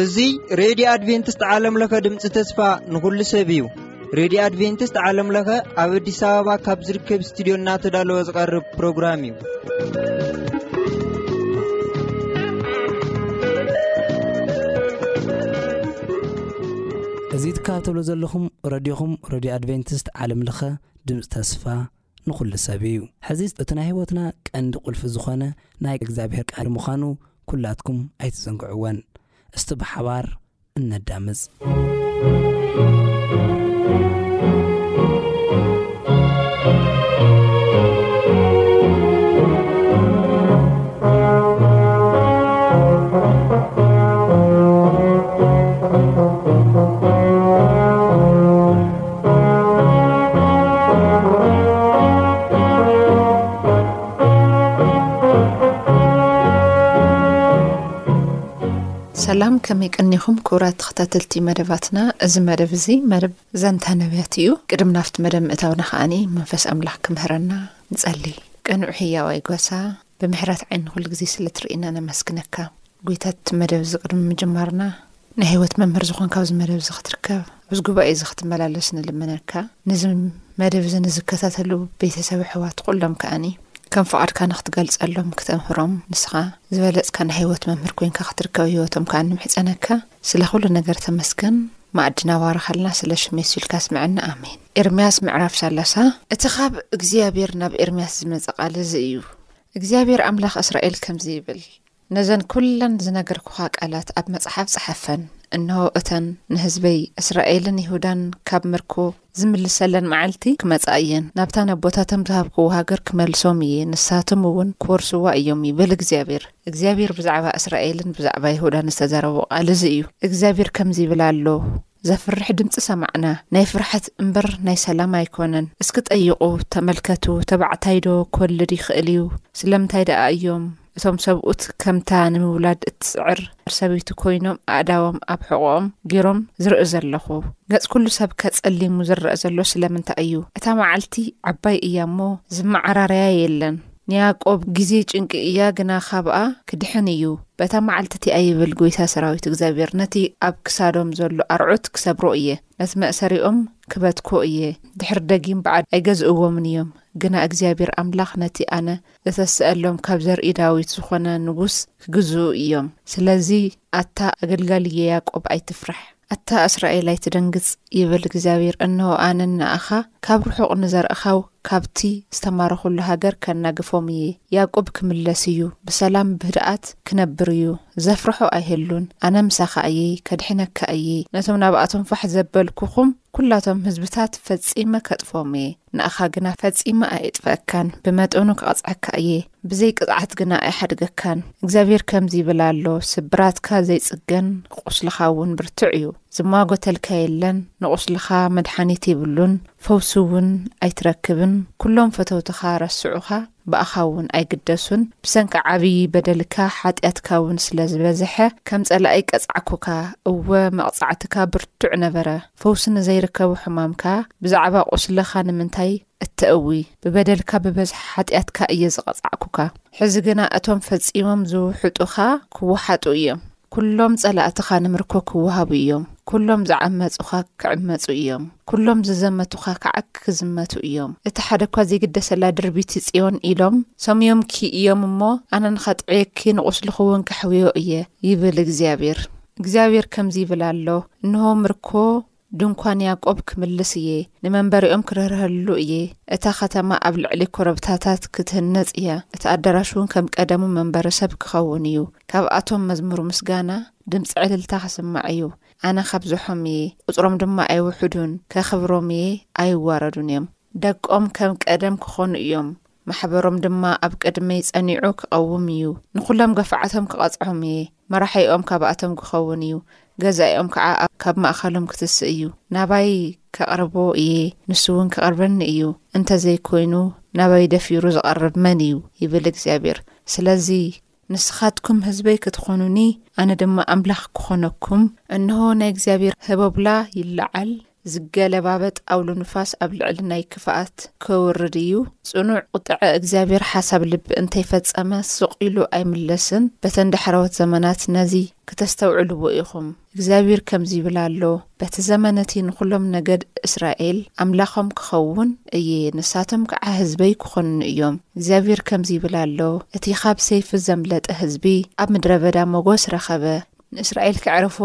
እዙይ ሬድዮ ኣድቨንትስት ዓለምለኸ ድምፂ ተስፋ ንኹሉ ሰብ እዩ ሬድዮ ኣድቨንትስት ዓለምለኸ ኣብ ኣዲስ ኣበባ ካብ ዝርከብ እስትድዮ እናተዳለወ ዝቐርብ ፕሮግራም እዩ እዚ ትከታተልዎ ዘለኹም ረድዮኹም ረድዮ ኣድቨንቲስት ዓለም ለኸ ድምጺ ተስፋ ንኹሉ ሰብ እዩ። ሕዚ እቲ ናይ ህይወትና ቀንዲ ቁልፊ ዝኾነ ናይ እግዚኣብሔር ቃል ምዃኑ ኩላትኩም ኣይትዘንግዕዎን። እስቲ ብሓባር እነዳምጽ። ሰላም ከመይ ቀኒኹም ክቡራት ተኸታተልቲ መደባትና እዚ መደብ እዚ መደብ ዘንታ ነብያት እዩ ቅድም ናፍቲ መደብ ምእታውና ከኣኒ መንፈስ ኣምላኽ ክምህረና ንጸሊ ቅኑዕ ህያዋይ ጓሳ ብምሕረት ዓይኒ ኩሉ ግዜ ስለ ትርእና ነመስግነካ ጎይታ እቲ መደብ እዚ ቅድሚ ምጅማርና ናይ ህይወት መምህር ዝኾን ካብዚ መደብ እዚ ክትርከብ ኣብዚ ጉባኤ እዚ ክትመላለስ ንልምነካ ነዚ መደብ እዚ ንዝከታተሉ ቤተሰብ ኣሕዋት ኩሎም ከኣኒ ከም ፍቓድካ ንክትገልጸሎም ክተምህሮም ንስኻ ዝበለጽካ ናይ ህይወት መምህር ኮንካ ክትርከብ ህይወቶም ከኣ ንምሕጸነካ ስለ ኩሉ ነገር ተመስገን ማዕድና ባርኸልና ስለ ሽም የሱስ ኢልካ ኣስምዐና ኣሜን ኤርምያስ ምዕራፍ ሰላሳ እቲ ኻብ እግዚኣብሄር ናብ ኤርምያስ ዝመጸ ቓል እዚ እዩ እግዚኣብሄር ኣምላኽ እስራኤል ከምዚ ይብል ነዘን ኵለን ዝነገርኩኻ ቃላት ኣብ መጽሓፍ ጽሓፈን እንሆ እተን ንህዝበይ እስራኤልን ይሁዳን ካብ ምርኮ ዝምልሰለን መዓልቲ ክመጻ እየን፣ ናብታ ነቦታቶም ዝሃብክዎ ሃገር ክመልሶም እየ፣ ንሳቶም እውን ክወርስዋ እዮም ይብል እግዚኣብሄር። እግዚኣብሄር ብዛዕባ እስራኤልን ብዛዕባ ይሁዳን ዝተዛረቦ ቓል እዚ እዩ። እግዚኣብሄር ከምዚ ይብል ኣሎ፣ ዘፍርሕ ድምጺ ሰማዕና፣ ናይ ፍርሓት እምበር ናይ ሰላም ኣይኮነን። እስኪ ጠይቑ፣ ተመልከቱ፣ ተባዕታይዶ ክወልድ ይኽእል እዩ? ስለምንታይ ደኣ እዮም? እቶም ሰብኡት ከምታ ንምውላድ እትጽዕር ሰበይቲ ኮይኖም ኣእዳዎም ኣብ ሕቖኦም ጌሮም ዝርኢ ዘለኹ። ገጽ ኩሉ ሰብ ከ ጸሊሙ ዝረኣ ዘሎ ስለምንታይ እዩ? እታ መዓልቲ ዓባይ እያ እሞ ዝመዓራረያ የለን። ንያእቆብ ግዜ ጭንቂ እያ ግና ካብኣ ክድሕን እዩ። በታ መዓልቲ እቲኣ ይብል ጐይታ ሰራዊት እግዚኣብሔር ነቲ ኣብ ክሳዶም ዘሎ ኣርዑት ክሰብሮ እየ፣ ነቲ መእሰሪኦም ክበትኮ እየ፣ ድሕሪ ደጊም በዓድ ኣይገዝእዎምን እዮም፣ ግና እግዚኣብሔር ኣምላኽ ነቲ ኣነ ዘተስኣሎም ካብ ዘርኢ ዳዊት ዝኾነ ንጉስ ክግዝኡ እዮም ስለዚ ኣታ ኣገልጋሊየ ያቆብ ኣይትፍራሕ ኣታ ኣስራኤል ኣይትደንግጽ ይብል እግዚኣብሔር እንሆ ኣነ ንኣኻ ካብ ርሑቅ ንዘርእኻው ካብቲ ዝተማረኹሉ ሃገር ከናግፎም እየ ያቆብ ክምለስ እዩ ብሰላም ብህድኣት ክነብር እዩ ዘፍርሖ ኣይህሉን ኣነ ምሳኻ እየ ከድሕነካ እየ ነቶም ናብኣቶም ፋሕ ዘበልኩኹም ኩላቶም ህዝብታት ፈጺመ ከጥፎም እየ ንኣኻ ግና ፈጺመ ኣየጥፍኣካን፣ ብመጠኑ ክቐጽዐካ እየ፣ ብዘይ ቅጽዓት ግና ኣይሓድገካን። እግዚኣብሄር ከምዚ ይብል ኣሎ፣ ስብራትካ ዘይጽገን፣ ቝስልኻ እውን ብርቱዕ እዩ። ዝሟጐተልካ የለን፣ ንቝስልኻ መድሓኒት የብሉን፣ ፈውሲ እውን ኣይትረክብን። ኵሎም ፈተውትኻ ረስዑኻ፣ ብኣኻ እውን ኣይግደሱን። ብሰንኪ ዓብዪ በደልካ፣ ሓጢኣትካ እውን ስለ ዝበዝሐ፣ ከም ጸላኢ ቀጻዕኩካ፣ እወ፣ መቕጻዕትካ ብርቱዕ ነበረ። ፈውሲ ንዘይርከቦ ሕማምካ ብዛዕባ ቁስልኻ ንምንታይ እተእዊ? ብበደልካ ብበዝሒ ሓጢኣትካ እየ ዝቐጻዕኩካ። ሕዚ ግና እቶም ፈጺሞም ዝውሕጡኻ ክወሓጡ እዮም። ኩሎም ጸላእትኻ ንምርኮ ክወሃቡ እዮም። ኩሎም ዝዓመጹኻ ክዕመጹ እዮም። ኩሎም ዝዘመቱኻ ከኣ ክዝመቱ እዮም። እቲ ሓደ እኳ ዘይግደሰላ ድርብይቲ ጽዮን ኢሎም ሰምዮምኪ እዮም እሞ፣ ኣነ ንኸጥዕየኪ ንቑስልኺውን ከሕውዮ እየ፣ ይብል እግዚኣብሄር። እግዚኣብሄር ከምዚ ይብል ኣሎ፣ እንሆ ምርኮ ድንኳን ያእቆብ ክምልስ እየ፣ ንመንበሪኦም ክርህርሀሉ እየ። እታ ኸተማ ኣብ ልዕሊ ኰረብታታት ክትህነጽ እያ፣ እቲ ኣዳራሽውን ከም ቀደሙ መንበሪ ሰብ ክኸውን እዩ። ካብኣቶም መዝሙር ምስጋና፣ ድምጺ ዕልልታ ኽስማዕ እዩ። ኣነ ኻብዝሖም እየ፣ ቍጽሮም ድማ ኣይውሕዱን፣ ከኽብሮም እየ፣ ኣይዋረዱን እዮም። ደቆም ከም ቀደም ክዀኑ እዮም፣ ማሕበሮም ድማ ኣብ ቅድመይ ጸኒዑ ኪቐውም እዩ፣ ንዅሎም ገፋዓቶም ክቐጽዖም እየ፣ መራሒኦም ካባኣቶም ኪኸውን እዩ፣ ገዛኢኦም ከኣ ካብ ማእከሎም ኪትስእ እዩ። ናባይ ከቕርቦ እየ፣ ንሱውን ኪቐርበኒ እዩ፣ እንተ ዘይኰይኑ፣ ናባይ ደፊሩ ዚቐርብ መን እዩ? ይብል እግዚኣብሄር። ስለዚ፣ ንስኻትኩም ህዝበይ ክትኾኑኒ፣ ኣነ ድማ ኣምላኽ ክኾነኩም። እንሆ፣ ናይ እግዚኣብሔር ህቦብላ ይለዓል፣ ዝገለባበጥ ኣውሎ ንፋስ ኣብ ልዕሊ ናይ ክፍኣት ከውርድ እዩ። ጽኑዕ ቁጥዐ እግዚኣብሔር ሓሳብ ልቢ እንተይፈጸመ ስቕ ኢሉ ኣይምለስን። በተን ዳሕረዎት ዘመናት ነዚ ክተስተውዕልዎ ኢኹም። እግዚኣብሂር ከምዚ ይብል ኣሎ፣ በቲ ዘመን እቲ ንዅሎም ነገድ እስራኤል ኣምላኾም ክኸውን እየ፣ ንሳቶም ከዓ ህዝበይ ክኾኑኒ እዮም። እግዚኣብሂር ከምዚ ይብል ኣሎ፣ እቲ ኻብ ሰይፊ ዘምለጠ ህዝቢ ኣብ ምድረ በዳ ሞገስ ረኸበ። ንእስራኤል ከዕርፎ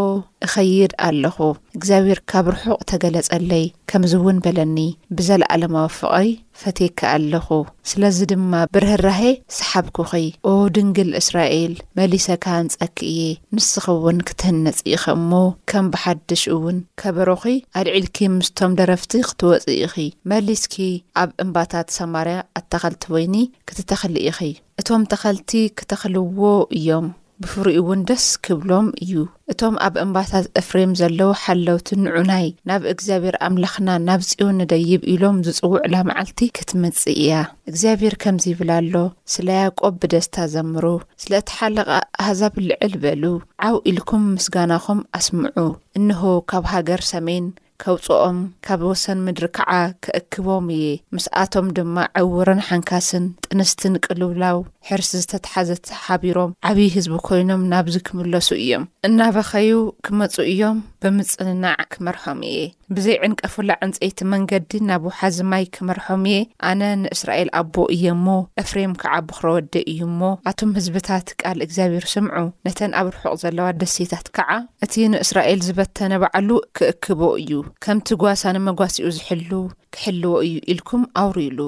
እኸይድ ኣለኹ። እግዚኣብሂር ካብ ርሑቕ ተገለጸለይ፣ ከምዚውን በለኒ፣ ብዘለኣለማዊ ፍቕሪ ፈትየኪ ኣለኹ ስለዚ ድማ ብርህራሄ ሰሓብኩኺ ኦ ድንግል እስራኤል መሊሰ ክሃንጸኪ እየ ንስኺ ውን ክትህነጺ ኢኺ እሞ ከም ብሓድሽ እውን ከበሮኺ ኣልዒልኪ ምስቶም ደረፍቲ ክትወጺ ኢኺ መሊስኪ ኣብ እምባታት ሰማርያ ኣታኸልቲ ወይኒ ክትተኽሊ ኢኺ እቶም ተኸልቲ ክተኽልዎ እዮም ብፍሪኡ ውን ደስ ክብሎም እዩ እቶም ኣብ እምባታት እፍሬም ዘለዉ ሓለውቲ ንዑ ናይ ናብ እግዚኣብሔር ኣምላኽና ናብ ጽዮን ንደይብ ኢሎም ዝጽውዑላ መዓልቲ ክትመጽእ እያ እግዚኣብሔር ከምዚ ይብል ኣሎ ስለ ያቆብ ብደስታ ዘምሩ ስለ እቲ ሓለቓ ኣሕዛብ ልዕል በሉ ዓው ኢልኩም ምስጋናኹም ኣስምዑ እንሆ ካብ ሃገር ሰሜን ከውጽኦም፣ ካብ ወሰን ምድሪ ከኣ ከእክቦም እየ፣ ምስኣቶም ድማ ዕውርን ሓንካስን ጥንስትን ቅልውላው ሕርሲ ዝተትሓዘት ሓቢሮም ዓብዪ ህዝቢ ኰይኖም ናብዚ ክምለሱ እዮም፣ እናበኸዩ ክመጹ እዮም፣ ብምጽንናዕ ክመርሖም እየ፣ ብዘይ ዕንቀፍላ ዕንጸይቲ መንገዲ ናብ ወሓዚ ማይ ክመርሖም እየ፣ ኣነ ንእስራኤል ኣቦ እየ እሞ፣ ኤፍሬም ከኣ በዅሪ ወደይ እዩ እሞ፣ ኣቱም ህዝብታት ቃል እግዚኣብሄር ስምዑ፣ ነተን ኣብ ርሑቕ ዘለዋ ደሴታት ከኣ። እቲ ንእስራኤል ዝበተነ ባዕሉ ክእክቦ እዩ፣ ከምቲ ጓሳ ንመጓሲኡ ዚሕሉ፣ ኪሕልዎ እዩ ኢልኩም ኣውርዩሉ።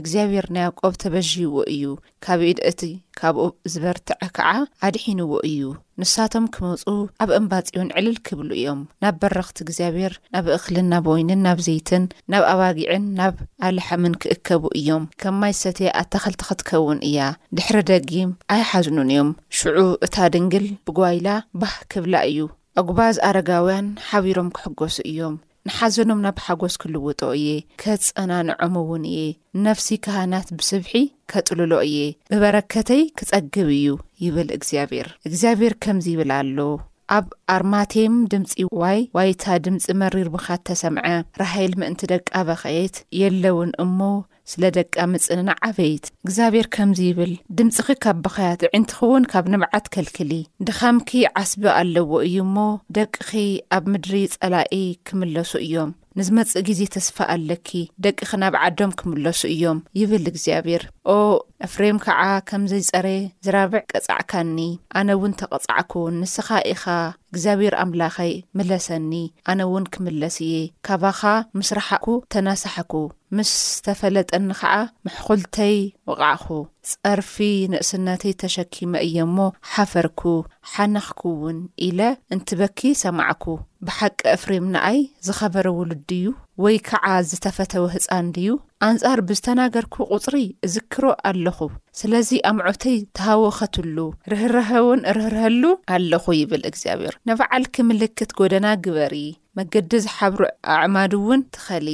እግዚኣብሄር ንያእቆብ ተበዥይዎ እዩ፣ ካብ ኢድ እቲ ካብኡ ዝበርትዐ ከኣ ኣድሒንዎ እዩ። ንሳቶም ኪመጹ፣ ኣብ እምባ ጽዮን ዕልል ኪብሉ እዮም፣ ናብ በረኽቲ እግዚኣብሄር፣ ናብ እኽልን ናብ ወይንን ናብ ዘይትን፣ ናብ ኣባጊዕን ናብ ኣላሕምን ኪእከቡ እዮም፣ ከም ማይ ዝሰተየ ኣታኽልቲ ኽትከውን እያ፣ ድሕሪ ደጊም ኣይሓዝኑን እዮም። ሽዑ እታ ድንግል ብጓይላ ባህ ክብላ እዩ። ኣጕባዝ ኣረጋውያን ሓቢሮም ክሕጐሱ እዮም። ንሓዘኖም ናብ ሓጐስ ክልውጦ እየ፣ ከጸናንዖም እውን እየ። ነፍሲ ካህናት ብስብሒ ከጥልሎ እየ፣ ብበረከተይ ክጸግብ እዩ ይብል እግዚኣብሔር። እግዚኣብሔር ከምዚ ይብል ኣሎ፣ ኣብ ኣርማቴም ድምጺ ዋይ ዋይታ፣ ድምጺ መሪር ብኻት ተሰምዐ፣ ራሔል ምእንቲ ደቃ በኸየት፣ የለውን እሞ፣ ስለ ደቃ ምጽንናዕ ኣበይት። እግዚኣብሔር ከምዚ ይብል፣ ድምጽኺ ካብ ብኸያት፣ ኣዒንትኺውን ካብ ንብዓት ከልክሊ። ድኻምኪ ዓስቢ ኣለዎ እዩ እሞ፣ ደቅኺ ኣብ ምድሪ ጸላኢ ኪምለሱ እዮም። ንዚመጽእ ጊዜ ተስፋ ኣለኪ፣ ደቅኺ ናብ ዓዶም ኪምለሱ እዮም፣ ይብል እግዚኣብሔር። ኦ ኤፍሬም ከዓ ከም ዘይጸረየ ዝራብዕ ቀጻዕካኒ፣ ኣነውን ተቐጻዕኩ። ንስኻ ኢኻ እግዚኣብሔር ኣምላኸይ፣ ምለሰኒ፣ ኣነውን ክምለስ እየ፣ ካባኻ ምስ ረሓቕኩ ተናሳሕኩ። ምስ ተፈለጠኒ ከኣ ምሕኹልተይ ወቓዕኹ። ጸርፊ ንእስነተይ ተሸኪመ እየ እሞ ሓፈርኩ፣ ሓነኽኩ እውን ኢለ እንትበኪ ሰማዕኩ። ብሓቂ እፍሬም ንኣይ ዝኸበረ ውሉድ ድዩ ወይ ከኣ ዝተፈተወ ህጻን ድዩ? ኣንጻር ብዝተናገርኩ ቁጽሪ እዝክሮ ኣለኹ። ስለዚ ኣምዖተይ ተሃወኸትሉ፣ ርህራሀ እውን እርህርሀሉ ኣለኹ ይብል እግዚኣብሔር። ንበዓልኪ ምልክት ጎደና ግበሪ፣ መገዲ ዝሓብሩ ኣዕማድ እውን ትኸሊ።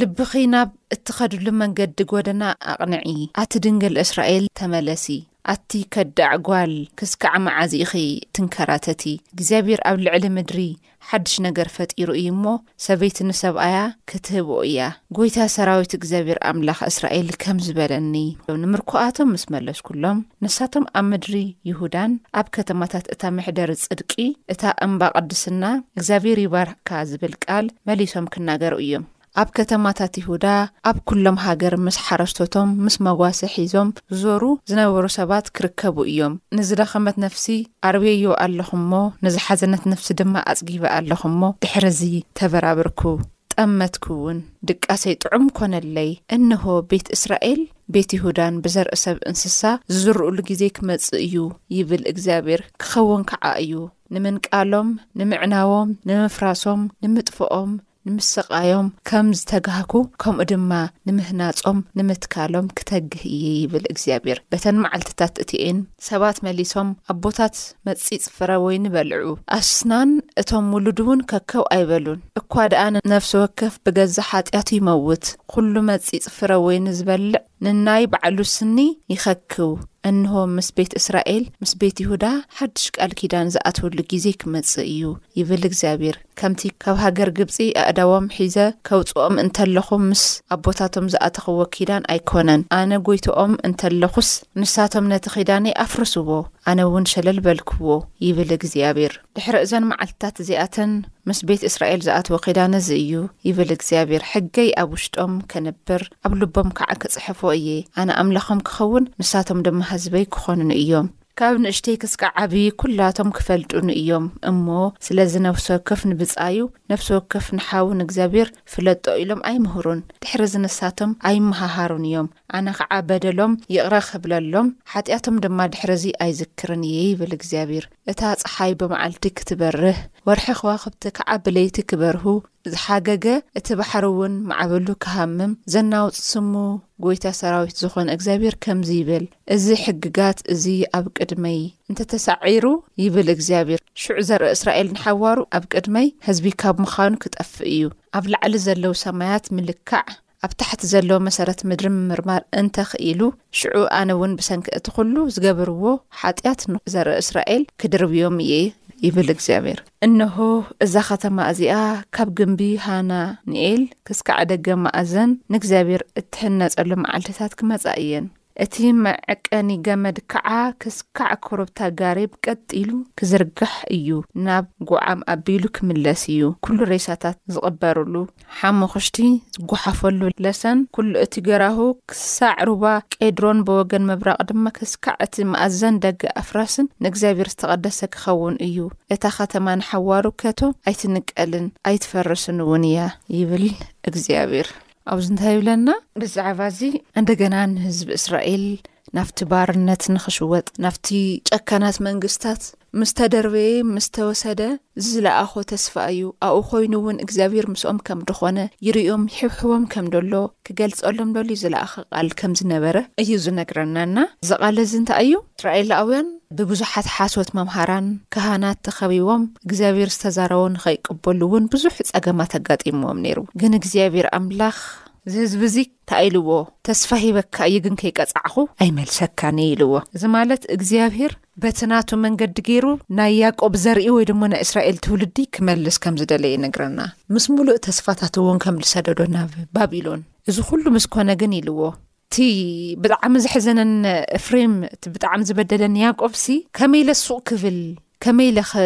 ልብኺ ናብ እትኸድሉ መንገዲ ጎደና ኣቕንዒ፣ ኣቲ ድንግል እስራኤል ተመለሲ፣ ኣቲ ከዳዕ ጓል ክስካዕ መዓዝ ኢኺ ትንከራተቲ፣ እግዚኣብሄር ኣብ ልዕሊ ምድሪ ሓድሽ ነገር ፈጢሩ እዩ እሞ፣ ሰበይቲ ንሰብኣያ ክትህቦ እያ፣ ጐይታ ሰራዊት እግዚኣብሄር ኣምላኽ እስራኤል ከምዚ በለኒ፣ ንምርኮኣቶም ምስ መለስኩሎም፣ ንሳቶም ኣብ ምድሪ ይሁዳን ኣብ ከተማታት እታ መሕደሪ ጽድቂ፣ እታ እምባ ቅድስና እግዚኣብሄር ኢካ ዝብል ቃል መሊሶም ክናገሩ እዩም። ኣብ ከተማታት ይሁዳ ኣብ ኩሎም ሃገር ምስ ሓረስቶቶም ምስ መጓሰ ሒዞም ዝዞሩ ዝነበሩ ሰባት ክርከቡ እዮም። ንዝደኸመት ነፍሲ ኣርዌዮ ኣለኹ እሞ ንዝሓዘነት ነፍሲ ድማ ኣጽጊበ ኣለኹ እሞ ድሕሪ እዚ ተበራብርኩ ጠመትኩ እውን ድቃሰይ ጥዑም ኮነለይ። እንሆ ቤት እስራኤል ቤት ይሁዳን ብዘርኢ ሰብ እንስሳ ዝዝርኡሉ ግዜ ክመጽእ እዩ ይብል እግዚኣብሔር ክኸውን ከዓ እዩ። ንምንቃሎም ንምዕናዎም ንምፍራሶም ንምጥፍኦም ንምስቓዮም ከም ዝተጋህኩ ከምኡ ድማ ንምህናጾም ንምትካሎም ክተግህ እየ ይብል እግዚኣብሔር በተን መዓልትታት እቲኤን ሰባት መሊሶም ኣቦታት መጺጽ ፍረ ወይኒ በልዑ ኣስናን እቶም ውሉድ እውን ከከው ኣይበሉን እኳ ደኣ ነፍሲ ወከፍ ብገዛ ሓጢኣቱ ይመውት ኩሉ መጺጽ ፍረ ወይኒ ዝበልዕ ንናይ ባዕሉ ስኒ ይኸክው። እንሆ፣ ምስ ቤት እስራኤል፣ ምስ ቤት ይሁዳ ሓድሽ ቃል ኪዳን ዝኣትወሉ ጊዜ ኪመጽእ እዩ፣ ይብል እግዚኣብሄር። ከምቲ ካብ ሃገር ግብጺ ኣእዳዎም ሒዘ ከውጽኦም እንተለኹ ምስ ኣቦታቶም ዝኣተኽዎ ኪዳን ኣይኮነን። ኣነ ጐይታኦም እንተለኹስ፣ ንሳቶም ነቲ ኺዳነይ ኣፍረስዎ፣ ኣነውን ሸለል በልክዎ፣ ይብል እግዚኣብሄር። ድሕሪ እዘን መዓልትታት እዚኣተን፣ ምስ ቤት እስራኤል ዝኣትዎ ኺዳን እዚ እዩ፣ ይብል እግዚኣብሄር፣ ሕገይ ኣብ ውሽጦም ከንብር፣ ኣብ ልቦም ከዓ ክጽሕፎ እየ፣ ኣነ ኣምላኾም ክኸውን፣ ንሳቶም ድማ ህዝበይ ክኾኑኒ እዮም። ካብ ንእሽተይ ክስቃዕ ዓብዪ ኵላቶም ክፈልጡኒ እዮም እሞ፣ ስለዚ ነፍሲ ወከፍ ንብጻዩ፣ ነፍሲ ወከፍ ንሓዉ ንእግዚኣብሄር ፍለጦ ኢሎም ኣይምህሩን፣ ድሕርዚ ንሳቶም ኣይመሃሃሩን እዮም፣ ኣነ ኸዓ በደሎም ይቕረ ኽብለሎም፣ ሓጢኣቶም ድማ ድሕርዚ ኣይዝክርን እየ ይብል እግዚኣብሄር። እታ ጸሓይ ብመዓልቲ ክትበርህ፣ ወርሒ ኽዋኽብቲ ከዓ ብለይቲ ክበርሁ፣ ዝሓገገ እቲ ባሕሪውን ማዕበሉ ክሃምም ዘናውጽ ስሙ ጎይታ ሰራዊት ዝኾነ እግዚኣብሔር ከምዚ ይብል እዚ ሕግጋት እዚ ኣብ ቅድመይ እንተ ተሳዒሩ ይብል እግዚኣብሔር ሽዑ ዘርኢ እስራኤል ንሓዋሩ ኣብ ቅድመይ ሕዝቢ ካብ ምዃኑ ክጠፍእ እዩ ኣብ ላዕሊ ዘለዉ ሰማያት ምልካዕ ኣብ ታሕቲ ዘሎ መሰረት ምድሪ ምምርማር እንተ ኽኢሉ፣ ሽዑ ኣነውን ብሰንኪ እቲ ዅሉ ዝገበርዎ ሓጢኣት ንዘርኢ እስራኤል ክድርብዮም እየ ይብል እግዚኣብሄር። እንሆ፣ እዛ ኸተማ እዚኣ ካብ ግምቢ ሃናንኤል ክስካዕ ደገ መኣዘን ንእግዚኣብሄር እትሕነጸሉ መዓልትታት ክመጻ እየን። እቲ መዐቀኒ ገመድ ከዓ ክስካዕ ኮረብታ ጋሬብ ቀጥ ኢሉ ክዝርጋሕ እዩ። ናብ ጉዓም ኣቢሉ ክምለስ እዩ። ኩሉ ሬሳታት ዝቕበርሉ፣ ሓሙኽሽቲ ዝጎሓፈሉ ለሰን ኩሉ እቲ ገራሁ ክሳዕ ሩባ ቄድሮን ብወገን ምብራቕ ድማ ክስካዕ እቲ መኣዘን ደገ ኣፍራስን ንእግዚኣብሔር ዝተቐደሰ ክኸውን እዩ። እታ ኸተማ ንሓዋሩ ከቶ ኣይትንቀልን ኣይትፈርስንውን እያ ይብል እግዚኣብሔር። ኣብዚ እንታይ ይብለና? ብዛዕባ እዚ እንደገና ንህዝቢ እስራኤል ናብቲ ባርነት ንኽሽወጥ ናብቲ ጨካናት መንግስታት ምስ ተደርበየ ምስ ተወሰደ ዝለኣኾ ተስፋ እዩ ኣብኡ ኮይኑ እውን እግዚኣብሔር ምስኦም ከም ድኾነ ይርኦም ይሕብሕቦም ከም ደሎ ክገልጸሎም ደልዩ ዝለኣኸ ቃል ከም ዝነበረ እዩ ዝነግረናና እዚ ቃል እዚ እንታይ እዩ እስራኤላውያን ብብዙሓት ሓሶት መምሃራን ካህናት ተኸቢቦም እግዚኣብሔር ዝተዛረቦ ንኸይቅበሉ እውን ብዙሕ ጸገማት ኣጋጢምዎም ነይሩ። ግን እግዚኣብሔር ኣምላኽ። እዚ ህዝቢ እዚ እንታይ ኢልዎ? ተስፋ ሂበካ እየ ግን ከይቀጻዕኹ ኣይመልሰካን እየ ኢልዎ። እዚ ማለት እግዚኣብሔር በቲ ናቱ መንገዲ ገይሩ ናይ ያዕቆብ ዘርኢ ወይ ድማ ናይ እስራኤል ትውልዲ ክመልስ ከም ዝደለየ ይነግረና። ምስ ምሉእ ተስፋታቱ እውን ከም ዝሰደዶ ናብ ባቢሎን። እዚ ኹሉ ምስ ኮነ ግን ኢልዎ እቲ ብጣዕሚ ዘሕዘነኒ እፍሬም እቲ ብጣዕሚ ዝበደለኒ ያቆብሲ ከመይ ኢለ ሱቅ ክብል ከመይ ኢለ ከ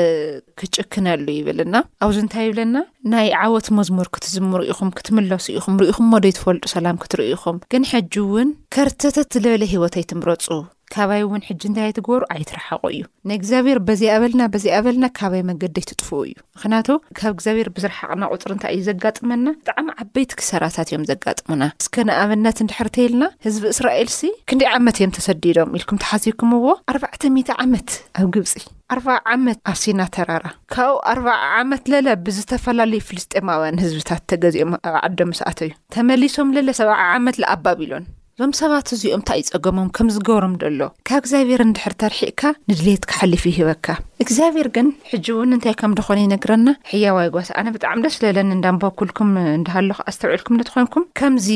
ክጭክነሉ ይብል እና ኣብዚ እንታይ ይብለና ናይ ዓወት መዝሙር ክትዝምሩ ኢኹም ክትምለሱ ኢኹም ርኢኹሞ ዶ ይትፈልጡ ሰላም ክትርእዩ ኢኹም ግን ሕጂ እውን ከርተተት ዝበለ ሂወት ኣይትምረፁ ካባይ እውን ሕጂ እንታይ ኣይትግበሩ ኣይትረሓቑ እዩ ንእግዚኣብሔር በዚኣ በልና በዚኣ በልና ካባይ መገዲ ኣይትጥፍኡ እዩ ምክንያቱ ካብ እግዚኣብሔር ብዝረሓቕና ቁፅሪ እንታይ እዩ ዘጋጥመና ብጣዕሚ ዓበይቲ ክሰራታት እዮም ዘጋጥሙና እስከ ንኣብነት እንድሕር ተይልና ህዝቢ እስራኤል ሲ ክንደይ ዓመት እዮም ተሰዲዶም ኢልኩም ተሓሲብኩምዎ ኣርባዕተ ሚእቲ ዓመት ኣብ ግብፂ ኣርባዓ ዓመት ኣብ ሲና ተራራ ካብኡ ኣርባዓ ዓመት ለለ ብዝተፈላለዩ ፍልስጤማውያን ህዝብታት ተገዚኦም ኣብ ዓዶም ምስ ኣተዩ ተመሊሶም ለለ ሰብዓ ዓመት ለኣባቢሎን እዞም ሰባት እዚኦም ታይ እዩ ጸገሞም ከምዚ ዝገብሮም ደሎ ካብ እግዚኣብሔር እንድሕር ተርሒቅካ ንድልየትካ ሓሊፉ ይህበካ እግዚኣብሔር ግን ሕጂ እውን እንታይ ከም ደኾነ ይነግረና ሕያዋ ይጓሳ ኣነ ብጣዕሚ ደስ ለለኒ እንዳንበብኩልኩም እንዳሃለኹ ኣስተውዒልኩም ንትኾንኩም ከምዚ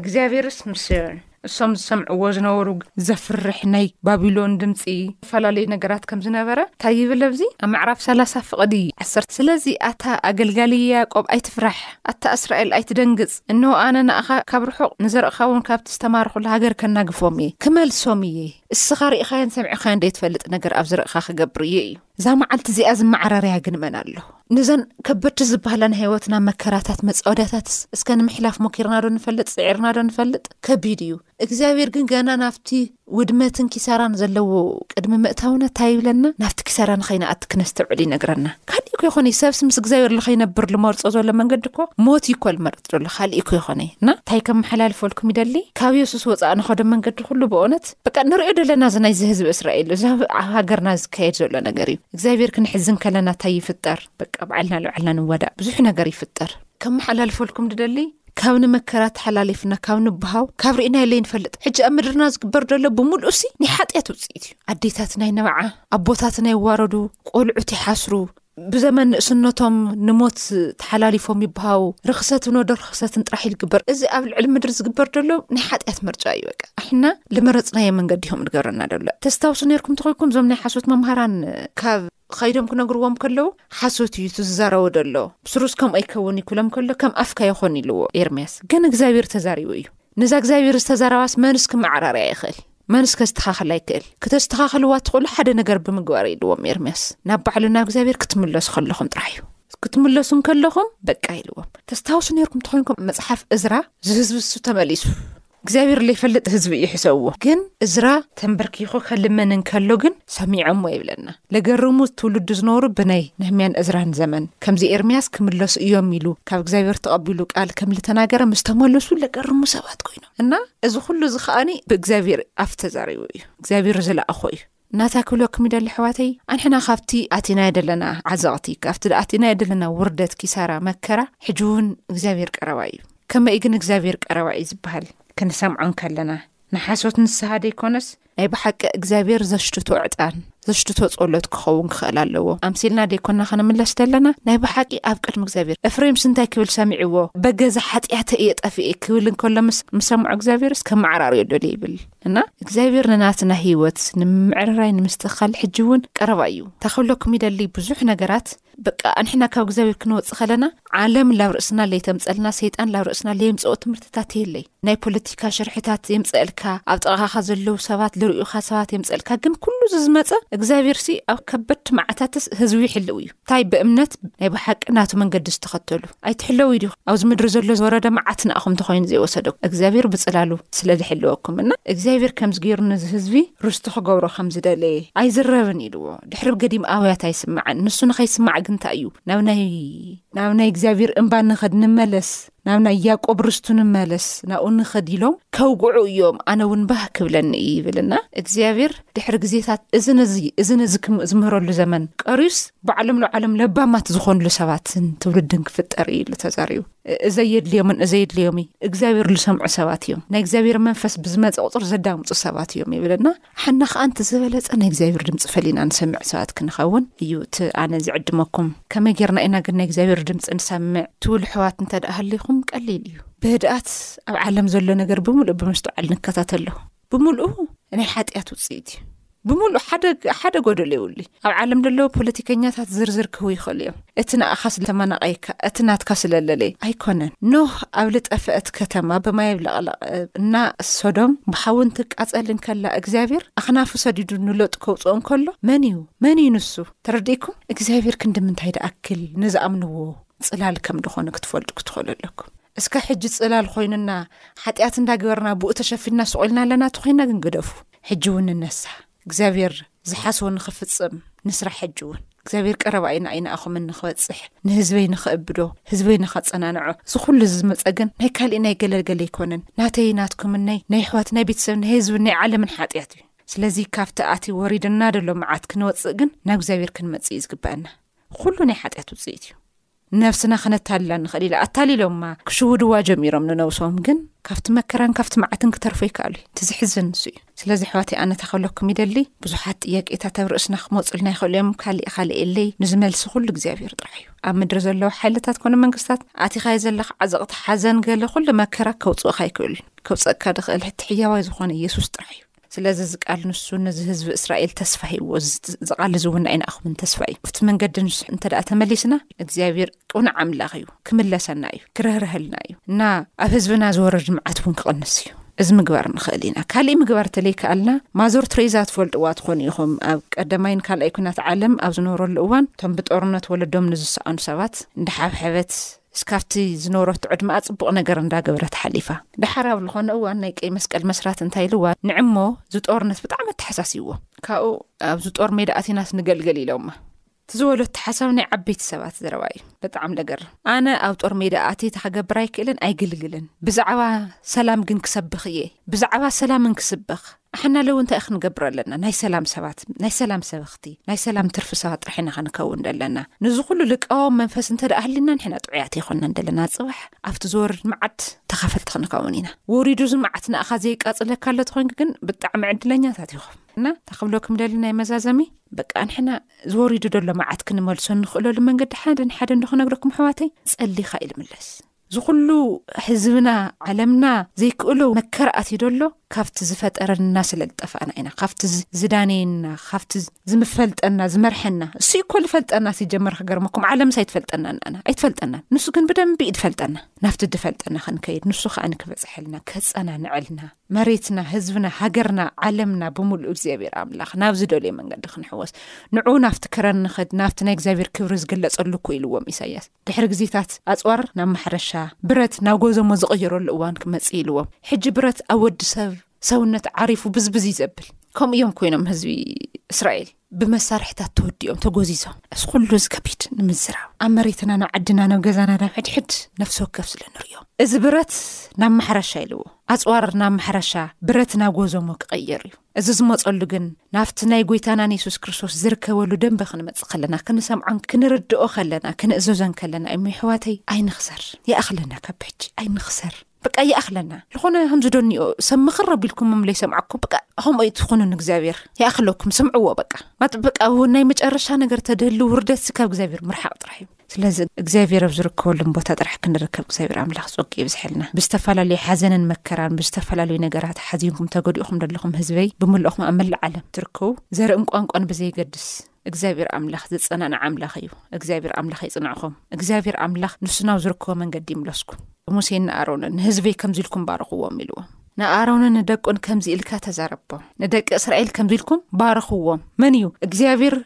እግዚኣብሔርስ ምስ እሶም ዝሰምዕዎ ዝነበሩ ዘፍርሕ ናይ ባቢሎን ድምፂ ዝተፈላለዩ ነገራት ከም ዝነበረ ታይ ይብል ኣብዚ ኣብ ምዕራፍ ሰላሳ ፍቅዲ ዓሰርተ ስለዚ ኣታ ኣገልጋሊ ያእቆብ ኣይትፍራሕ ኣታ እስራኤል ኣይትደንግጽ እንሆ ኣነ ንኣኻ ካብ ርሑቅ ንዘርእካውን ካብቲ ዝተማረኹሉ ሃገር ከናግፎም እየ ክመልሶም እየ እስኻ ርኢኻዮን ሰምዕካዮን ደይትፈልጥ ነገር ኣብ ዝርእካ ክገብር እየ እዩ እዛ መዓልቲ እዚኣ ዝመዓራርያ ግን መን ኣሎ ነዘን ከበድቲ ዝበሃላ ናይ ህይወትና መከራታት መጻወድያታትስ እስከ ንምሕላፍ ሞኪርናዶ ንፈልጥ ጽዒርናዶ ንፈልጥ ከቢድ እዩ እግዚኣብሔር ግን ገና ናብቲ ውድመትን ኪሳራን ዘለዎ ቅድሚ ምእታውና ታይ ይብለና ናብቲ ኪሳራ ንኸይንኣቲ ክነስተውዕል ይነግረና ካሊእ እኮ ይኾነይ ሰብስ ምስ እግዚኣብሔር ልኸይነብር ልመርጾ ዘሎ መንገዲ እኮ ሞት እዩ እኮ ልመርጽ ዘሎ ካሊእ እኮ ይኾነይ እና ታይ ከመሓላልፈልኩም ይደሊ ካብ የሱስ ወፃእ ንኸዶ መንገዲ ኩሉ ብእውነት በቃ ንሪኦ ደለና እዚ ናይዚ ህዝቢ እስራኤል እዚ ኣብ ሃገርና ዝካየድ ዘሎ ነገር እዩ እግዚኣብሔር ክንሕዝን ከለና ታይ ይፍጠር በቃ ባዕልና ልባዕልና ንወዳእ ብዙሕ ነገር ይፍጠር ከመሓላልፈልኩም ድደሊ ካብ ንመከራ ተሓላሊፍና ካብ ንብሃው ካብ ርኢና ኢለይ ንፈልጥ ሕጂ ኣብ ምድርና ዝግበር ደሎ ብምሉእሲ ናይ ሓጢኣት ውፅኢት እዩ ኣዴታት ናይ ነብዓ ኣቦታት ናይ ዋረዱ ቆልዑት ይሓስሩ ብዘመን ንእስነቶም ንሞት ተሓላሊፎም ይብሃው ርክሰትን ወደ ርክሰትን ጥራሕ ዩ ዝግበር እዚ ኣብ ልዕሊ ምድሪ ዝግበር ደሎ ናይ ሓጢኣት መርጫ እዩ በቃ ኣሕና ልመረፅናዮ መንገዲ ዮም ንገብረና ደሎ ተስታውሱ ነርኩም ተኮይኩም እዞም ናይ ሓሶት መምሃራን ካብ ኸይዶም ክነግርዎም ከለዉ ሓሶት እዩ እቲ ዝዛረቦ ደሎ ብስሩስ ከምኡ ኣይከውን እዩ ክብሎም ከሎ ከም ኣፍካ ይኾን ኢልዎ ኤርምያስ ግን እግዚኣብሔር ተዛሪቡ እዩ ነዛ እግዚኣብሔር ዝተዛረባስ መንስ ክመዓራርያ ይኽእል መንስ ከስተኻኽላ ይክእል ክተስተኻኽልዋ ትኽእሉ ሓደ ነገር ብምግባር ኢልዎም ኤርምያስ ናብ ባዕሉ ናብ እግዚኣብሔር ክትምለሱ ከለኹም ጥራሕ እዩ ክትምለሱ እንከለኹም በቃ ኢልዎም ተስታውሱ ነርኩም ተኾይንኩም መፅሓፍ እዝራ ዝህዝብሱ ተመሊሱ እግዚኣብሄር ለይፈልጥ ህዝቢ እዩ ሕሰብዎ ግን እዝራ ተምበርኪኹ ከልምን እንከሎ ግን ሰሚዖሞ ይብለና ለገርሙ ትውልዱ ዝነበሩ ብናይ ነህምያን እዝራን ዘመን ከምዚ ኤርምያስ ክምለሱ እዮም ኢሉ ካብ እግዚኣብሄር ተቐቢሉ ቃል ከም ልተናገረ ምስ ተመለሱ ለገርሙ ሰባት ኮይኖም እና እዚ ኩሉ እዚ ከኣኒ ብእግዚኣብሄር ኣፍ ተዛሪቡ እዩ እግዚኣብሄር ዝለኣኾ እዩ ናታ ክብለኩም ይደሊ ኣሕዋተይ ኣንሕና ካብቲ ኣቲናዮ ደለና ዓዘቕቲ ካብቲ ኣቲናዮ ደለና ውርደት ኪሳራ መከራ ሕጂ እውን እግዚኣብሔር ቀረባ እዩ ከመይ ግን እግዚኣብሔር ቀረባ እዩ ዝበሃል ክንሰምዖ እንከለና ንሓሶት ንስሃ ደይኮነስ ናይ ብሓቂ እግዚኣብሔር ዘሽትቶ ዕጣን ዘሽትቶ ጸሎት ክኸውን ክኽእል ኣለዎ ኣምሲልና ደይኮና ክንምለስ ደለና ናይ ብሓቂ ኣብ ቅድሚ እግዚኣብሔር እፍሬምስ እንታይ ክብል ሰሚዕዎ በገዛ ሓጢኣተ እየ ጠፍኤ ክብል እንከሎ ምስ ሰምዖ እግዚኣብሔርስ ከመዓራርዮ ደልዩ ይብል እና እግዚኣብሔር ንናትና ህይወት ንምምዕርራይ ንምስትኻል ሕጂ እውን ቀረባ እዩ እንታ ክብለኩም ይደሊ ብዙሕ ነገራት በቃ ኣንሕና ካብ እግዚኣብሔር ክንወፅእ ከለና ዓለም ላብ ርእስና ለይተምፀልና ሰይጣን ላብ ርእስና ለየምፅኦ ትምህርትታት የለይ ናይ ፖለቲካ ሽርሕታት የምፀእልካ ኣብ ጠቓኻ ዘለው ሰባት ልርእዩካ ሰባት የምፀእልካ ግን ኩሉ ዝዝመፀ እግዚኣብሔር ሲ ኣብ ከበድቲ መዓታትስ ህዝቢ ይሕልው እዩ ታይ ብእምነት ናይ ብሓቂ ናቱ መንገዲ ዝተኸተሉ ኣይትሕለዊ ዲኹ ኣብዚ ምድሪ ዘሎ ዝወረደ መዓት ንኣኹም ተኾይኑ ዘይወሰደኩም እግዚኣብሔር ብፅላሉ ስለ ዝሕልወኩም እና እግዚኣብሔር ከምዚ ገይሩ ነዚ ህዝቢ ርስቱ ክገብሮ ከም ዝደለየ ኣይዝረብን ኢልዎ ድሕሪ ብገዲም ኣውያት ኣይስማዕን ንሱ ንኸይስማዕ ግን እንታይ እዩ ናብ ናይ ናብ ናይ እግዚኣብሔር እምባ ንኸድ ንመለስ ናብ ናይ ያቆብ ርስቱ ንመለስ ናብኡ ንኸድ ኢሎም ከውግዑ እዮም ኣነ እውን ባህ ክብለኒ እዩ ይብል እና እግዚኣብሔር ድሕሪ ግዜታት እዚ ነዚ እዚ ነዚ ዝምህረሉ ዘመን ቀርዩስ ባዕሎም ንባዕሎም ለባማት ዝኾንሉ ሰባትን ትውልድን ክፍጠር እዩ ኢሉ ተዛሪቡ እዘየድልዮምን እዘየድልዮምን እግዚኣብሔር ዝሰምዑ ሰባት እዮም ናይ እግዚኣብሔር መንፈስ ብዝመፀ ቁፅር ዘዳምፁ ሰባት እዮም ይብልና ሓና ከኣ ንቲ ዝበለጸ ናይ እግዚኣብሔር ድምጺ ፈሊና ንሰምዕ ሰባት ክንኸውን እዩ እቲ ኣነ ዝዕድመኩም። ከመይ ጌርና ኢና ግን ናይ እግዚኣብሔር ድምጺ ንሰምዕ ትብሉ ኣሕዋት እንተ ደኣ ሃሊኹም ቀሊል እዩ። ብህድኣት ኣብ ዓለም ዘሎ ነገር ብምሉእ ብምስትውዓል ንከታተሎ። ብምልኡ ናይ ሓጢኣት ውጽኢት እዩ። ብምሉእ ሓደ ሓደ ጎደሎ የብሉይ። ኣብ ዓለም ለለዉ ፖለቲከኛታት ዝርዝር ክህቡ ይኽእሉ እዮም። እቲ ንኣኻ ስለተመናቐየካ፣ እቲ ናትካ ስለለለየ ኣይኮነን። ኖህ ኣብ ልጠፈእት ከተማ ብማይ ኣብለቕለቕ እና ሶዶም ብሓዊ እንትቃጸል እንከላ እግዚኣብሔር ኣኽናፉ ሰዲዱ ንሎጥ ከውጽኦ እንከሎ መን እዩ? መን እዩ ንሱ? ተረዲእኩም? እግዚኣብሔር ክንድምንታይ ድኣክል ንዝኣምንዎ ጽላል ከም ድኾነ ክትፈልጡ ክትኽእሉ ኣለኩም። እስከ ሕጂ ጽላል ኾይኑና ሓጢኣት እንዳግበርና ብኡ ተሸፊንና ስቑኢልና ኣለና ተኾይንና ግን ግደፉ ሕጂ እውን ንነሳ። እግዚኣብሔር ዝሓስቦ ንኽፍጽም ንስራሕ ሕጂ እውን እግዚኣብሔር ቀረባ ኢና ኣይንኣኹምን ንክበጽሕ ንህዝበይ ንኽእብዶ ህዝበይ ንኸጸናንዖ እዚ ኩሉ ዝመጸ ግን ናይ ካልእ ናይ ገለገለ ኣይኮነን ናተይ ናትኩምነይ ናይ ኣሕዋት ናይ ቤተሰብ ናይ ህዝብን ናይ ዓለምን ሓጢኣት እዩ ስለዚ ካብቲ ኣቲ ወሪድና ደሎ መዓት ክንወጽእ ግን ናብ እግዚኣብሔር ክንመጽእ እዩ ዝግበኣና ኩሉ ናይ ሓጢኣት ውፅኢት እዩ ንነብስና ከነታልላ ንኽእል ኢላ ኣታሊሎማ ክሽውድዋ ጀሚሮም ንነብሶም ግን ካብቲ መከራን ካብቲ መዓትን ክተርፉ ኣይከኣሉ እዩ እቲ ዝሕዝን ንሱ እዩ ስለዚ ኣሕዋተይ ኣነ እንታይ ከብለኩም ይደሊ ብዙሓት ጥያቄታት ኣብ ርእስና ክመፁልና ይኽእሉ እዮም ካሊእ ካልእ የለይ ንዝመልሲ ኩሉ እግዚኣብሔር ጥራሕ እዩ ኣብ ምድሪ ዘለዉ ሓይልታት ኮነ መንግስታት ኣቲኻዮ ዘለካ ዓዘቕቲ ሓዘን ገለ ኩሉ መከራ ከውፅእኻ ኣይክእሉን ከውፀእካ ድኽእል ሕቲ ሕያዋይ ዝኾነ ኢየሱስ ጥራሕ እዩ ስለዚ እዚ ቃል ንሱ ነዚ ህዝቢ እስራኤል ተስፋ ሂብዎ፣ እዚ ቃል እዚ እውን ናይንኣኹምን ተስፋ እዩ። ኣብቲ መንገዲ ንሱ እንተ ደኣ ተመሊስና፣ እግዚኣብሔር ቅኑዕ ኣምላኽ እዩ፣ ክምለሰና እዩ፣ ክርህርሀልና እዩ እና ኣብ ህዝብና ዝወርድ መዓት እውን ክቕንስ እዩ። እዚ ምግባር ንኽእል ኢና። ካሊእ ምግባር ተለይከኣልና፣ ማዞር ትሬዛ ትፈልጥዋ ትኾኑ ኢኹም፣ ኣብ ቀደማይን ካልኣይ ኩናት ዓለም ኣብ ዝነበረሉ እዋን፣ እቶም ብጦርነት ወለዶም ንዝሰኣኑ ሰባት እንዳሓብሐበት፣ እስካብቲ ዝኖረቶ ዕድመኣ ፅቡቅ ነገር እንዳገበረት ሓሊፋ ዳሓር ኣብ ልኮነ እዋን ናይ ቀይ መስቀል መስራት እንታይ ኢልዋ ንዕሞ ዝጦርነት ብጣዕሚ ኣተሓሳሲብዎ ካብኡ ኣብዚ ጦር ሜዳ ኣቲናስ ንገልገል ኢሎማ እቲ ዝወለቶ ሓሳብ ናይ ዓበይቲ ሰባት ዘረባ እዩ ብጣዕሚ ደገርም ኣነ ኣብ ጦር ሜዳ ኣቲ ተክገብር ኣይክእልን ኣይግልግልን ብዛዕባ ሰላም ግን ክሰብኽ እየ ብዛዕባ ሰላም እንክስበኽ ንሓና ለዉ እንታይ ክንገብር ኣለና ናይ ሰላም ሰባት ናይ ሰላም ሰበኽቲ ናይ ሰላም ትርፊ ሰባት ጥራሕና ክንከውን ደለና ንዚ ኩሉ ልቃዎም መንፈስ እንተ ደኣ ህልና ንሕና ጥዑያት ኣይኮንናን ደለና ጽባሕ ኣብቲ ዝወርድ መዓት ተኻፈልቲ ክንከውን ኢና ወሪዱ እዚ መዓት ንኣኻ ዘይቃጽለካ ኣለት ኮንኪ ግን ብጣዕሚ ዕድለኛታት ኢኹም እና እንታ ክብሎ ክም ደሊ ናይ መዛዘሚ በቃ ንሕና ዝወሪዱ ደሎ መዓት ክንመልሶ ንኽእለሉ መንገዲ ሓደን ሓደን ዶ ክነግረኩም ኣሕዋተይ ጸሊኻ ኢልምለስ እዚ ኩሉ ህዝብና ዓለምና ዘይክእሎ መከራ ኣትዩ ደሎ ካብቲ ዝፈጠረና ስለ ዝጠፋእና ኢና ካብቲ ዝዳነየና ካብቲ ዝምፈልጠና ዝመርሐና እሱ እኮ ዝፈልጠና ሲጀመር ክገርመኩም ዓለምስ ኣይትፈልጠና ንኣና ኣይትፈልጠና ንሱ ግን ብደንቢ እዩ ዝፈልጠና ናብቲ ዝፈልጠና ክንከይድ ንሱ ከዓ ንክበፅሐልና ከፀናንዐልና መሬትና ህዝብና ሃገርና ዓለምና ብምሉእ እግዚኣብሔር ኣምላኽ ናብ ዝደልዮ መንገዲ ክንሕወስ ንዑ ናብቲ ክረንኸድ ናብቲ ናይ እግዚኣብሔር ክብሪ ዝግለፀሉ እኮ ኢልዎም ኢሳያስ ድሕሪ ግዜታት ኣጽዋር ናብ ማሕረሻ፣ ብረት ናብ ጎዘሞ ዝቕየረሉ እዋን ክመጽእ ኢልዎም። ሕጂ ብረት ኣብ ወዲ ሰብ ሰውነት ዓሪፉ ብዝብዝ እዩ ዘብል። ከምኡ እዮም ኰይኖም ህዝቢ እስራኤል ብመሳርሒታት ተወዲኦም ተጎዚዞም። እዚ ዅሉ እዚ ከቢድ ንምዝራብ ኣብ መሬትና ናብ ዓድና ናብ ገዛና ናብ ሕድሕድ ነፍሲ ወከፍ ስለ ንርእዮ እዚ ብረት ናብ ማሕረሻ ኢልዎ ኣጽዋር ናብ ማሕረሻ ብረት ናብ ጎዘሞ ክቕየር እዩ። እዚ ዝመጸሉ ግን ናብቲ ናይ ጎይታናን የሱስ ክርስቶስ ዝርከበሉ ደንበ ክንመጽእ ከለና ክንሰምዖን ክንርድኦ ከለና ክንእዘዞን ከለና እሞ የሕዋተይ ኣይንኽሰር ይኣኽለና ካብ ብሕጂ ኣይንኽሰር በቃ ይኣኽለና ዝኾነ ከምዚ ዶኒኦ ሰብ ምኽር ኣቢልኩምም ለይሰምዓኩም በቃ ከምኡ እዩ ትኹኑ ንእግዚኣብሔር ይኣኽለኩም ስምዕዎ በቃ ማጥ በቃ ናይ መጨረሻ ነገር ተደህሉ ውርደትሲ ካብ እግዚኣብሔር ምርሓቕ ጥራሕ እዩ ስለዚ እግዚኣብሔር ኣብ ዝርከበሉም ቦታ ጥራሕ ክንርከብ እግዚኣብሔር ኣምላኽ ጸጉ የብዝሐልና ብዝተፈላለዩ ሓዘንን መከራን ብዝተፈላለዩ ነገራት ሓዚንኩም ተገዲእኹም ዘለኹም ህዝበይ ብምልእኹም ኣብ መላእ ዓለም ትርከቡ ዘርእን ቋንቋን ብዘይገድስ እግዚኣብሔር ኣምላኽ ዘጸናንዕ ኣምላኽ እዩ እግዚኣብሔር ኣምላኽ የጽንዕኹም እግዚኣብሔር ኣምላኽ ንሱ ናብ ዝርከቦ መንገዲ ይምለስኩም ሙሴን ንኣሮንን ንህዝበይ ከምዚ ኢልኩም ባርኽዎም ኢልዎም ንኣሮንን ንደቁን ከምዚ ኢልካ ተዛረቦም ንደቂ እስራኤል ከምዚ ኢልኩም ባርኽዎም መን እዩ እግዚኣብሔር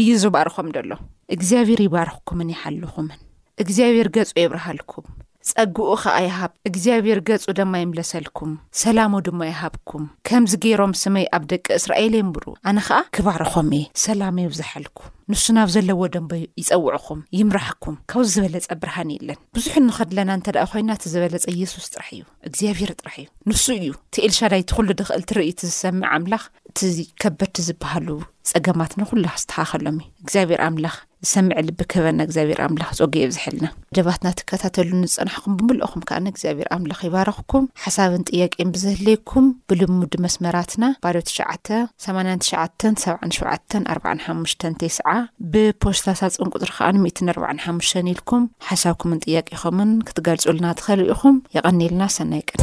እዩ ዝባርኾም ደሎ እግዚኣብሔር ይባርኽኩምን ይሓልኹምን እግዚኣብሔር ገጹ የብርሃልኩም ጸግኡ ኸዓ ይሃብ እግዚኣብሔር ገጹ ደማ ይምለሰልኩም ሰላሙ ድማ ይሃብኩም ከምዚ ገይሮም ስመይ ኣብ ደቂ እስራኤል የንብሩ ኣነ ኸዓ ክባርኾም እየ ሰላም የብዝሓልኩ ንሱ ናብ ዘለዎ ደንበ ይጸውዕኹም ይምራሕኩም ካብዚ ዝበለጸ ብርሃን የለን ብዙሕ እንኸድለና እንተ ደኣ ኮይና እቲ ዝበለጸ ኢየሱስ ጥራሕ እዩ እግዚኣብሄር ጥራሕ እዩ ንሱ እዩ እቲ ኤልሻዳይ እቲ ኩሉ ድኽእል ትርኢ እቲ ዝሰምዕ ኣምላኽ እቲ ከበድቲ ዝበሃሉ ፀገማት ንኩሉ ኣስተኻኸሎም እዩ እግዚኣብሔር ኣምላኽ ዝሰምዕ ልቢ ክህበና እግዚኣብሔር ኣምላኽ ፀጉ የብዝሐልና ደባትና ትከታተሉ ንፀናሕኩም ብምልእኹም ከዓ ንእግዚኣብሔር ኣምላኽ ይባረኽኩም ሓሳብን ጥያቄን ብዘህለይኩም ብልሙድ መስመራትና ባዶ ትሽዓተ ሰማንያን ትሽዓተን ሰብዓን ሸውዓተን ኣርብዓን ሓሙሽተን ቴስዓ ብፖስታ ሳጹን ቁጽሪ ከኣ ሚእትን ኣርብዓን ሓሙሽተን ኢልኩም ሓሳብኩምን ጥያቄኹምን ክትገልጹልና ትኸእሉ ኢኹም። የቐኒልና ሰናይ ቅነ